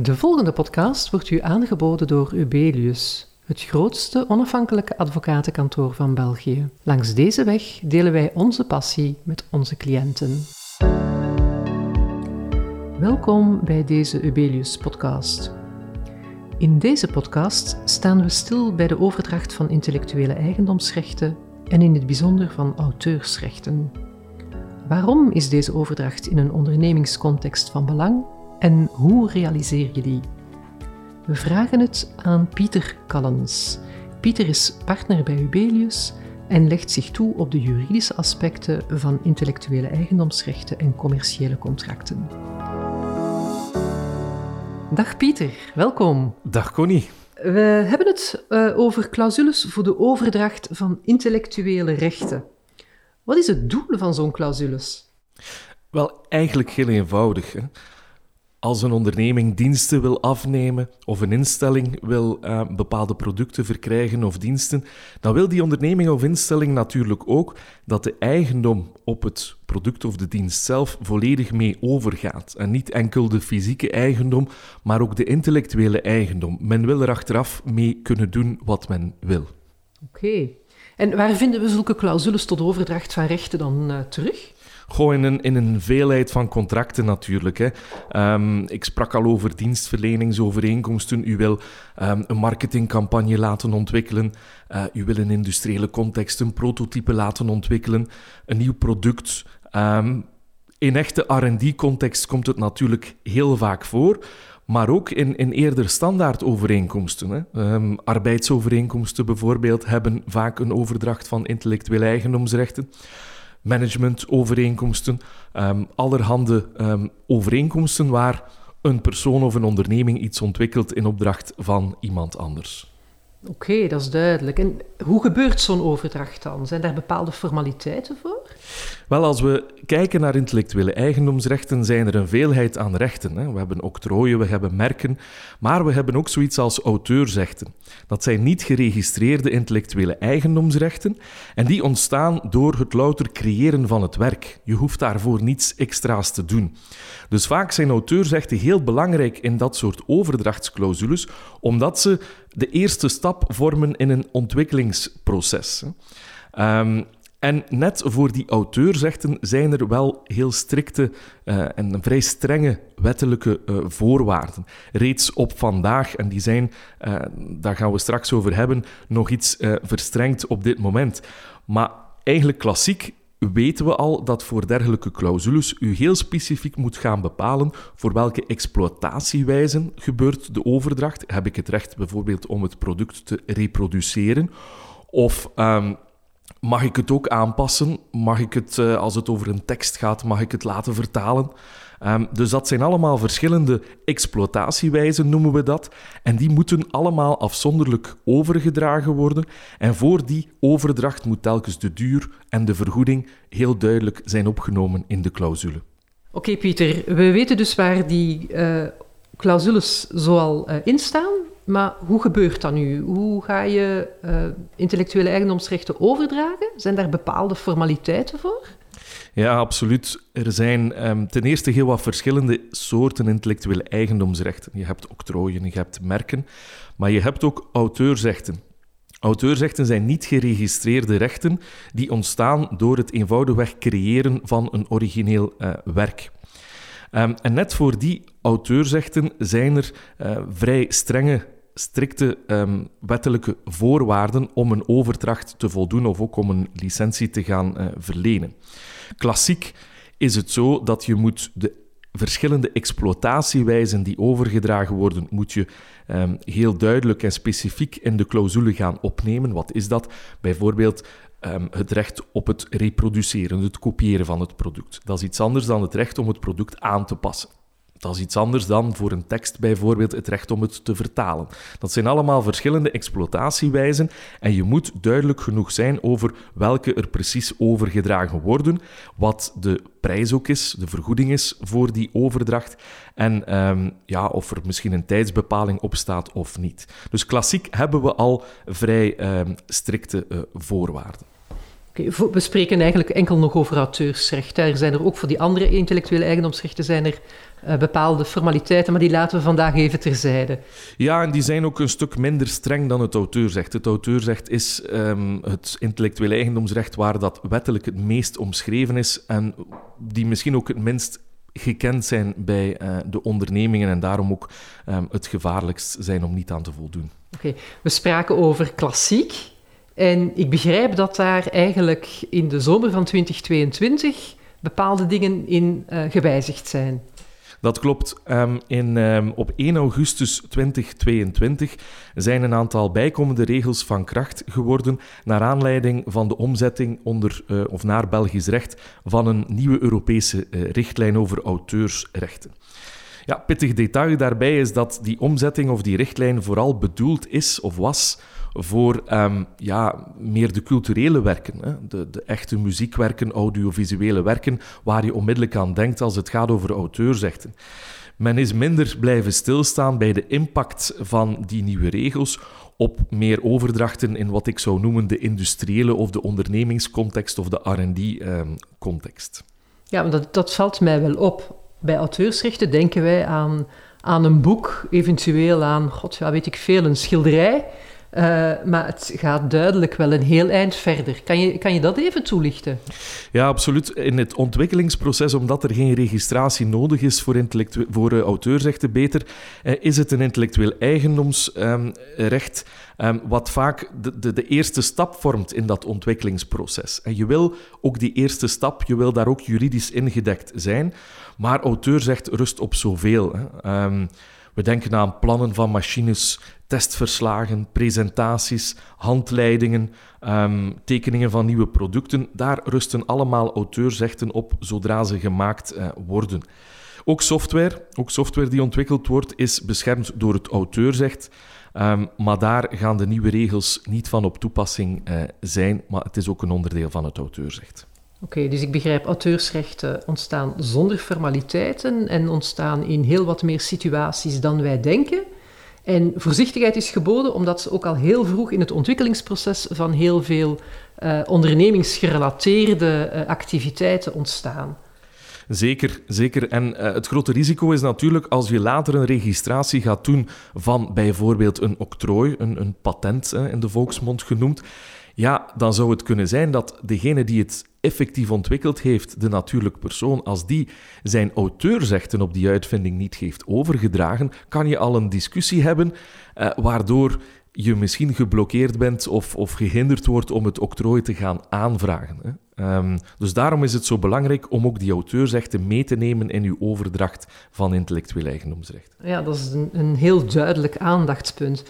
De volgende podcast wordt u aangeboden door Ubelius, het grootste onafhankelijke advocatenkantoor van België. Langs deze weg delen wij onze passie met onze cliënten. Welkom bij deze Ubelius podcast. In deze podcast staan we stil bij de overdracht van intellectuele eigendomsrechten en in het bijzonder van auteursrechten. Waarom is deze overdracht in een ondernemingscontext van belang en hoe realiseer je die? We vragen het aan Pieter Callens. Pieter is partner bij Ubelius en legt zich toe op de juridische aspecten van intellectuele eigendomsrechten en commerciële contracten. Dag Pieter, welkom. Dag Connie. We hebben het uh, over clausules voor de overdracht van intellectuele rechten. Wat is het doel van zo'n clausules? Wel, eigenlijk heel eenvoudig. Hè? Als een onderneming diensten wil afnemen of een instelling wil uh, bepaalde producten verkrijgen of diensten, dan wil die onderneming of instelling natuurlijk ook dat de eigendom op het product of de dienst zelf volledig mee overgaat. En niet enkel de fysieke eigendom, maar ook de intellectuele eigendom. Men wil er achteraf mee kunnen doen wat men wil. Oké. En waar vinden we zulke clausules tot overdracht van rechten dan uh, terug? Gewoon in een, in een veelheid van contracten natuurlijk. Hè. Um, ik sprak al over dienstverleningsovereenkomsten. U wil um, een marketingcampagne laten ontwikkelen. Uh, u wil in industriële context een prototype laten ontwikkelen. Een nieuw product. Um, in echte R&D-context komt het natuurlijk heel vaak voor maar ook in, in eerder standaard overeenkomsten. Hè. Arbeidsovereenkomsten bijvoorbeeld hebben vaak een overdracht van intellectuele eigendomsrechten managementovereenkomsten, um, allerhande um, overeenkomsten waar een persoon of een onderneming iets ontwikkelt in opdracht van iemand anders. Oké, dat is duidelijk. En hoe gebeurt zo'n overdracht dan? Zijn daar bepaalde formaliteiten voor? Wel, als we kijken naar intellectuele eigendomsrechten, zijn er een veelheid aan rechten. Hè. We hebben octrooien, we hebben merken, maar we hebben ook zoiets als auteursrechten. Dat zijn niet geregistreerde intellectuele eigendomsrechten en die ontstaan door het louter creëren van het werk. Je hoeft daarvoor niets extra's te doen. Dus vaak zijn auteursrechten heel belangrijk in dat soort overdrachtsclausules, omdat ze de eerste stap vormen in een ontwikkelingsproces. Um, en net voor die auteursrechten zijn er wel heel strikte uh, en vrij strenge wettelijke uh, voorwaarden. Reeds op vandaag, en die zijn, uh, daar gaan we straks over hebben, nog iets verstrengd op dit moment. Maar eigenlijk klassiek weten we al dat voor dergelijke clausules u heel specifiek moet gaan bepalen voor welke exploitatiewijzen gebeurt de overdracht. Heb ik het recht bijvoorbeeld om het product te reproduceren? Of um, Mag ik het ook aanpassen? Mag ik het, uh, als het over een tekst gaat, mag ik het laten vertalen? Um, dus dat zijn allemaal verschillende exploitatiewijzen, noemen we dat. En die moeten allemaal afzonderlijk overgedragen worden. En voor die overdracht moet telkens de duur en de vergoeding heel duidelijk zijn opgenomen in de clausule. Oké, Pieter. We weten dus waar die uh, clausules zoal uh, in staan. Maar hoe gebeurt dat nu? Hoe ga je uh, intellectuele eigendomsrechten overdragen? Zijn daar bepaalde formaliteiten voor? Ja, absoluut. Er zijn um, ten eerste heel wat verschillende soorten intellectuele eigendomsrechten. Je hebt octrooien, je hebt merken, maar je hebt ook auteursrechten. Auteursrechten zijn niet geregistreerde rechten die ontstaan door het eenvoudigweg creëren van een origineel uh, werk. Um, en net voor die auteursrechten zijn er uh, vrij strenge strikte um, wettelijke voorwaarden om een overdracht te voldoen of ook om een licentie te gaan uh, verlenen. Klassiek is het zo dat je moet de verschillende exploitatiewijzen die overgedragen worden, moet je um, heel duidelijk en specifiek in de clausule gaan opnemen. Wat is dat? Bijvoorbeeld um, het recht op het reproduceren, het kopiëren van het product. Dat is iets anders dan het recht om het product aan te passen. Dat is iets anders dan voor een tekst bijvoorbeeld het recht om het te vertalen. Dat zijn allemaal verschillende exploitatiewijzen en je moet duidelijk genoeg zijn over welke er precies overgedragen worden, wat de prijs ook is, de vergoeding is voor die overdracht en um, ja, of er misschien een tijdsbepaling op staat of niet. Dus klassiek hebben we al vrij um, strikte uh, voorwaarden. We spreken eigenlijk enkel nog over auteursrecht. Er zijn er ook voor die andere intellectuele eigendomsrechten zijn er uh, bepaalde formaliteiten, maar die laten we vandaag even terzijde. Ja, en die zijn ook een stuk minder streng dan het auteursrecht. Het auteursrecht is um, het intellectuele eigendomsrecht waar dat wettelijk het meest omschreven is en die misschien ook het minst gekend zijn bij uh, de ondernemingen en daarom ook um, het gevaarlijkst zijn om niet aan te voldoen. Oké, okay. we spraken over klassiek. En ik begrijp dat daar eigenlijk in de zomer van 2022 bepaalde dingen in uh, gewijzigd zijn. Dat klopt. Um, in, um, op 1 augustus 2022 zijn een aantal bijkomende regels van kracht geworden naar aanleiding van de omzetting onder, uh, of naar Belgisch recht van een nieuwe Europese uh, richtlijn over auteursrechten. Ja, pittig detail daarbij is dat die omzetting of die richtlijn vooral bedoeld is of was voor um, ja, meer de culturele werken, hè? De, de, echte muziekwerken, audiovisuele werken, waar je onmiddellijk aan denkt als het gaat over auteursrechten. Men is minder blijven stilstaan bij de impact van die nieuwe regels op meer overdrachten in wat ik zou noemen de industriële of de ondernemingscontext of de RD-context. Um, ja, dat, dat valt mij wel op. Bij auteursrechten denken wij aan, aan een boek, eventueel aan, god ja, weet ik veel, een schilderij. Uh, maar het gaat duidelijk wel een heel eind verder. Kan je, kan je dat even toelichten? Ja, absoluut. In het ontwikkelingsproces, omdat er geen registratie nodig is voor, voor uh, auteursrechten beter, uh, is het een intellectueel eigendomsrecht um, wat vaak de, de, de, eerste stap vormt in dat ontwikkelingsproces. En je wil ook die eerste stap, je wil daar ook juridisch ingedekt zijn, maar auteursrecht rust op zoveel. Hè. Um, we denken aan plannen van machines, testverslagen, presentaties, handleidingen, um, tekeningen van nieuwe producten. Daar rusten allemaal auteursrechten op zodra ze gemaakt uh, worden. Ook software, ook software die ontwikkeld wordt, is beschermd door het auteursrecht. Um, maar daar gaan de nieuwe regels niet van op toepassing uh, zijn, maar het is ook een onderdeel van het auteursrecht. Oké, dus ik begrijp, auteursrechten ontstaan zonder formaliteiten en ontstaan in heel wat meer situaties dan wij denken. En voorzichtigheid is geboden omdat ze ook al heel vroeg in het ontwikkelingsproces van heel veel uh, ondernemingsgerelateerde uh, activiteiten ontstaan. Zeker, zeker. En uh, het grote risico is natuurlijk als je later een registratie gaat doen van bijvoorbeeld een octrooi, een, een patent in de volksmond genoemd. Ja, dan zou het kunnen zijn dat degene die het effectief ontwikkeld heeft, de natuurlijke persoon, als die zijn auteursrechten op die uitvinding niet heeft overgedragen, kan je al een discussie hebben uh, waardoor je misschien geblokkeerd bent of, of gehinderd wordt om het octrooi te gaan aanvragen. Hè. Um, dus daarom is het zo belangrijk om ook die auteursrechten mee te nemen in uw overdracht van intellectueel eigendomsrecht. Ja, dat is een, heel duidelijk aandachtspunt.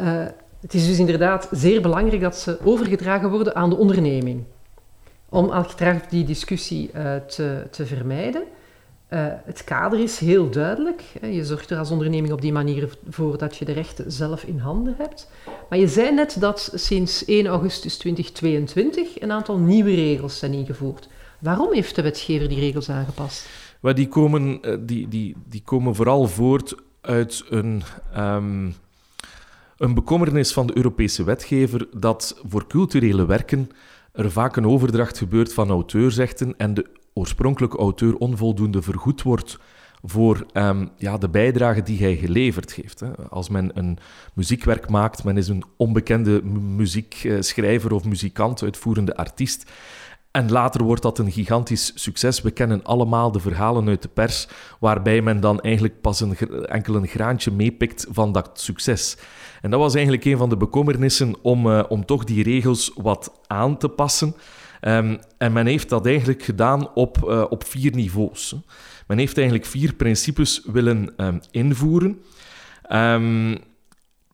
Uh, het is dus inderdaad zeer belangrijk dat ze overgedragen worden aan de onderneming. Om achteraf die discussie uh, te, te vermijden. Uh, het kader is heel duidelijk. Je zorgt er als onderneming op die manier voor dat je de rechten zelf in handen hebt. Maar je zei net dat sinds 1 augustus 2022 een aantal nieuwe regels zijn ingevoerd. Waarom heeft de wetgever die regels aangepast? Well, die, komen, eh, die, die, die komen vooral voort uit een um, een bekommernis van de Europese wetgever dat voor culturele werken er vaak een overdracht gebeurt van auteursrechten en de oorspronkelijke auteur onvoldoende vergoed wordt voor um, ja, de bijdrage die hij geleverd heeft. Hè. Als men een muziekwerk maakt, men is een onbekende muziekschrijver of muzikant, uitvoerende artiest. En later wordt dat een gigantisch succes. We kennen allemaal de verhalen uit de pers, waarbij men dan eigenlijk pas een enkel een graantje meepikt van dat succes. En dat was eigenlijk een van de bekommernissen om, uh, om toch die regels wat aan te passen. Um, en men heeft dat eigenlijk gedaan op, uh, op vier niveaus. Men heeft eigenlijk vier principes willen um, invoeren. Um,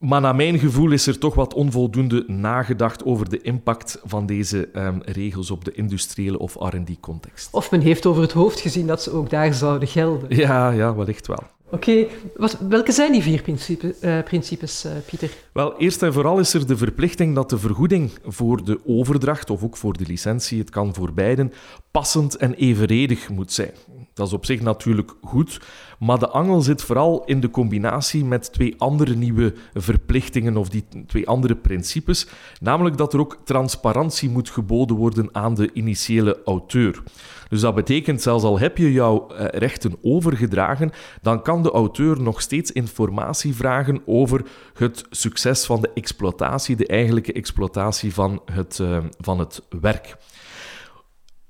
maar naar mijn gevoel is er toch wat onvoldoende nagedacht over de impact van deze um, regels op de industriële of R&D-context. Of men heeft over het hoofd gezien dat ze ook daar zouden gelden. Ja, ja wellicht wel. Oké, okay. welke zijn die vier principe, uh, principes, uh, Pieter? Wel, eerst en vooral is er de verplichting dat de vergoeding voor de overdracht of ook voor de licentie, het kan voor beiden, passend en evenredig moet zijn. Dat is op zich natuurlijk goed, maar de angel zit vooral in de combinatie met twee andere nieuwe verplichtingen of die twee andere principes, namelijk dat er ook transparantie moet geboden worden aan de initiële auteur. Dus dat betekent, zelfs al heb je jouw eh, rechten overgedragen, dan kan de auteur nog steeds informatie vragen over het succes van de exploitatie, de eigenlijke exploitatie van het, uh, van het werk.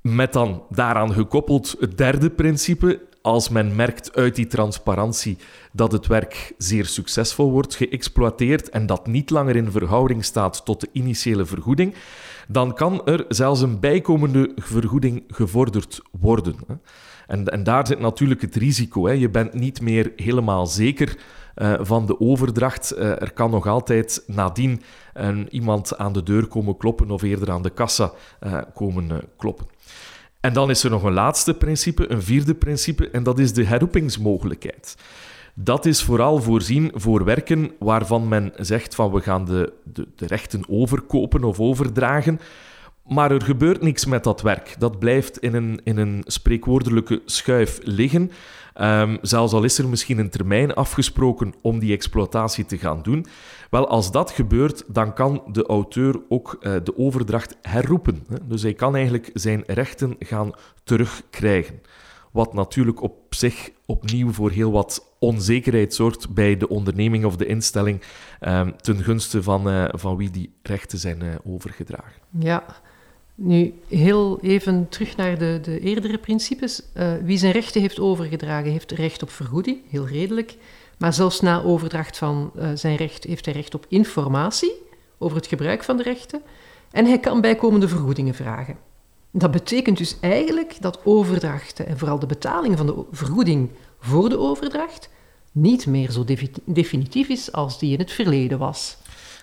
Met dan daaraan gekoppeld het derde principe. Als men merkt uit die transparantie dat het werk zeer succesvol wordt geëxploiteerd en dat niet langer in verhouding staat tot de initiële vergoeding, dan kan er zelfs een bijkomende vergoeding gevorderd worden. En, en daar zit natuurlijk het risico. Hè. Je bent niet meer helemaal zeker uh, van de overdracht. Uh, er kan nog altijd nadien uh, iemand aan de deur komen kloppen of eerder aan de kassa komen kloppen. En dan is er nog een laatste principe, een vierde principe, en dat is de herroepingsmogelijkheid. Dat is vooral voorzien voor werken waarvan men zegt van we gaan de, de, de rechten overkopen of overdragen. Maar er gebeurt niks met dat werk. Dat blijft in een, in een spreekwoordelijke schuif liggen. Um, zelfs al is er misschien een termijn afgesproken om die exploitatie te gaan doen. Wel, als dat gebeurt, dan kan de auteur ook uh, de overdracht herroepen. Hè? Dus hij kan eigenlijk zijn rechten gaan terugkrijgen. Wat natuurlijk op zich opnieuw voor heel wat onzekerheid zorgt bij de onderneming of de instelling um, ten gunste van, uh, van wie die rechten zijn uh, overgedragen. Ja, nu, heel even terug naar de, de eerdere principes. Uh, wie zijn rechten heeft overgedragen, heeft recht op vergoeding, heel redelijk. Maar zelfs na overdracht van uh, zijn recht heeft hij recht op informatie over het gebruik van de rechten. En hij kan bijkomende vergoedingen vragen. Dat betekent dus eigenlijk dat overdrachten en vooral de betaling van de vergoeding voor de overdracht niet meer zo definitief is als die in het verleden was.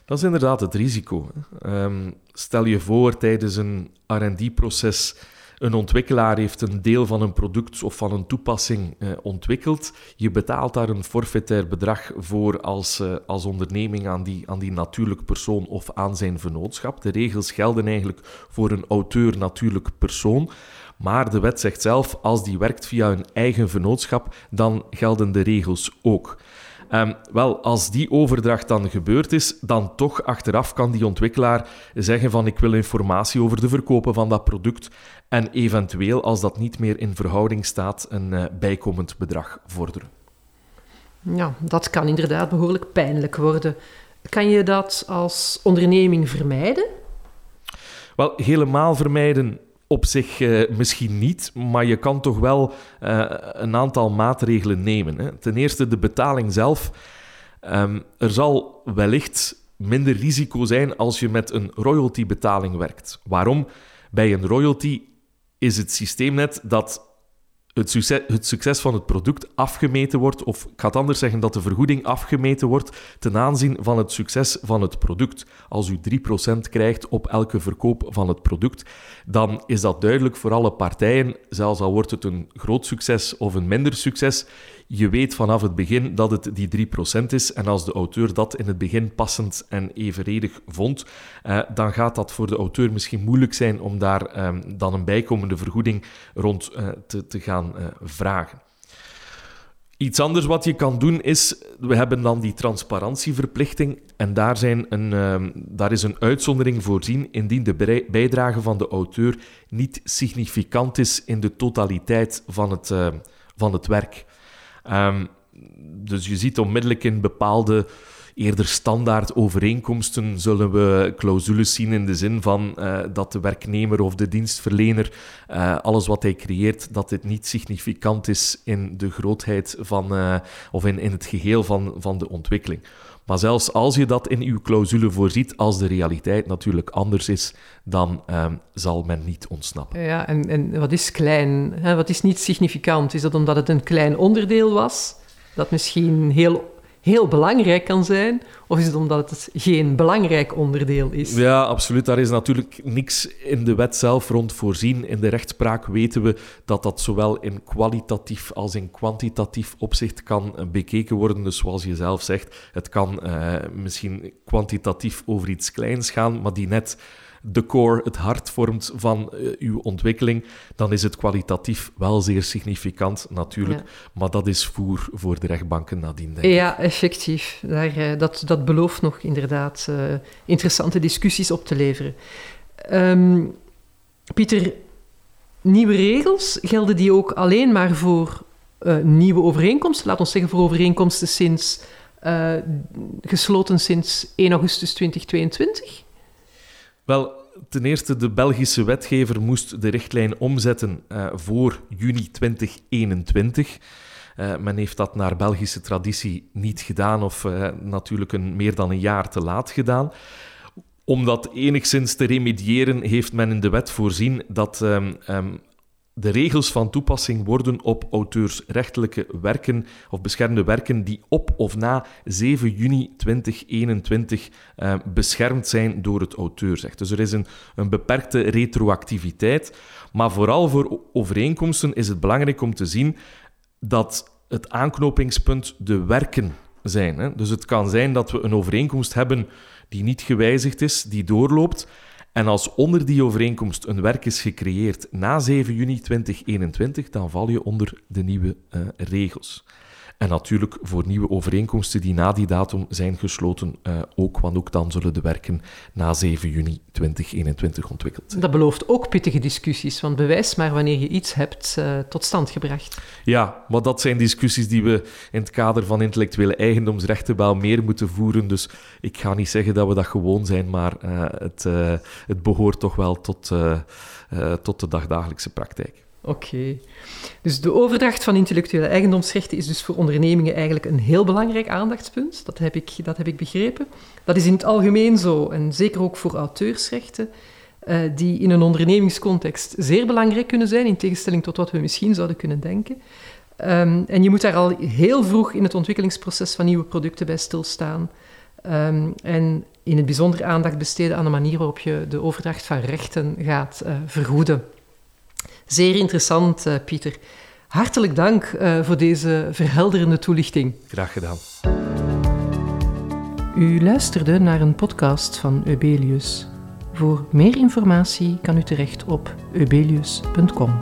Dat is inderdaad het risico. Um, stel je voor tijdens een RD-proces. Een ontwikkelaar heeft een deel van een product of van een toepassing eh, ontwikkeld. Je betaalt daar een forfaitair bedrag voor als, uh, als onderneming aan die, aan die natuurlijk persoon of aan zijn vennootschap. De regels gelden eigenlijk voor een auteur natuurlijk persoon. Maar de wet zegt zelf, als die werkt via een eigen vennootschap, dan gelden de regels ook. Um, wel, als die overdracht dan gebeurd is, dan toch achteraf kan die ontwikkelaar zeggen van ik wil informatie over de verkopen van dat product en eventueel, als dat niet meer in verhouding staat, een uh, bijkomend bedrag vorderen. Ja, dat kan inderdaad behoorlijk pijnlijk worden. Kan je dat als onderneming vermijden? Wel, helemaal vermijden op zich uh, misschien niet, maar je kan toch wel uh, een aantal maatregelen nemen. Hè. Ten eerste de betaling zelf. Um, er zal wellicht minder risico zijn als je met een royalty-betaling werkt. Waarom? Bij een royalty is het systeem net dat het succes, van het product afgemeten wordt, of ik ga het anders zeggen, dat de vergoeding afgemeten wordt ten aanzien van het succes van het product. Als u 3% krijgt op elke verkoop van het product, dan is dat duidelijk voor alle partijen, zelfs al wordt het een groot succes of een minder succes. Je weet vanaf het begin dat het die 3% is. En als de auteur dat in het begin passend en evenredig vond, eh, dan gaat dat voor de auteur misschien moeilijk zijn om daar eh, dan een bijkomende vergoeding rond uh, te, te gaan eh, vragen. Iets anders wat je kan doen is, we hebben dan die transparantieverplichting en daar, zijn een, uh, daar is een uitzondering voorzien indien de bijdrage van de auteur niet significant is in de totaliteit van het, uh, van het werk. Um, dus je ziet onmiddellijk in bepaalde eerder standaard overeenkomsten zullen we clausules zien in de zin van uh, dat de werknemer of de dienstverlener uh, alles wat hij creëert, dat dit niet significant is in de grootheid van, uh, of in, in het geheel van, van de ontwikkeling. Maar zelfs als je dat in uw clausule voorziet, als de realiteit natuurlijk anders is, dan um, zal men niet ontsnappen. Ja, en, en wat is klein? Hè? Wat is niet significant? Is dat omdat het een klein onderdeel was, dat misschien heel heel belangrijk kan zijn? Of is het omdat het geen belangrijk onderdeel is? Ja, absoluut. Daar is natuurlijk niks in de wet zelf rond voorzien. In de rechtspraak weten we dat dat zowel in kwalitatief als in kwantitatief opzicht kan bekeken worden. Dus zoals je zelf zegt, het kan uh, misschien kwantitatief over iets kleins gaan, maar die net de core, het hart vormt van uh, uw ontwikkeling, dan is het kwalitatief wel zeer significant, natuurlijk. Maar dat is voer voor de rechtbanken nadien, denk ik. Ja, effectief. Daar, uh, dat, dat belooft nog inderdaad uh, interessante discussies op te leveren. Um, Pieter, nieuwe regels, gelden die ook alleen maar voor nieuwe overeenkomsten? Laat ons zeggen voor overeenkomsten sinds gesloten sinds 1 augustus 2022? Wel, ten eerste, de Belgische wetgever moest de richtlijn omzetten uh, voor juni 2021. Uh, eh, men heeft dat naar Belgische traditie niet gedaan, of natuurlijk een, meer dan een jaar te laat gedaan. Om dat enigszins te remediëren, heeft men in de wet voorzien dat um, um, de regels van toepassing worden op auteursrechtelijke werken of beschermde werken die op of na 7 juni 2021 eh, beschermd zijn door het auteursrecht. Dus er is een, beperkte retroactiviteit, maar vooral voor overeenkomsten is het belangrijk om te zien dat het aanknopingspunt de werken zijn. Hè? Dus het kan zijn dat we een overeenkomst hebben die niet gewijzigd is, die doorloopt, en als onder die overeenkomst een werk is gecreëerd na 7 juni 2021, dan val je onder de nieuwe uh, regels. En natuurlijk voor nieuwe overeenkomsten die na die datum zijn gesloten uh, ook, want ook dan zullen de werken na 7 juni 2021 ontwikkeld zijn. Dat belooft ook pittige discussies, want bewijs maar wanneer je iets hebt uh, tot stand gebracht. Ja, maar dat zijn discussies die we in het kader van intellectuele eigendomsrechten wel meer moeten voeren. Dus ik ga niet zeggen dat we dat gewoon zijn, maar uh, het, het behoort toch wel tot, tot de dagdagelijkse praktijk. Oké. Dus de overdracht van intellectuele eigendomsrechten is dus voor ondernemingen eigenlijk een heel belangrijk aandachtspunt. Dat heb ik, dat heb ik begrepen. Dat is in het algemeen zo, en zeker ook voor auteursrechten, uh, die in een ondernemingscontext zeer belangrijk kunnen zijn, in tegenstelling tot wat we misschien zouden kunnen denken. Um, en je moet daar al heel vroeg in het ontwikkelingsproces van nieuwe producten bij stilstaan. Um, en in het bijzonder aandacht besteden aan de manier waarop je de overdracht van rechten gaat uh, vergoeden. Zeer interessant, uh, Pieter. Hartelijk dank uh, voor deze verhelderende toelichting. Graag gedaan. U luisterde naar een podcast van Eubelius. Voor meer informatie kan u terecht op eubelius.com.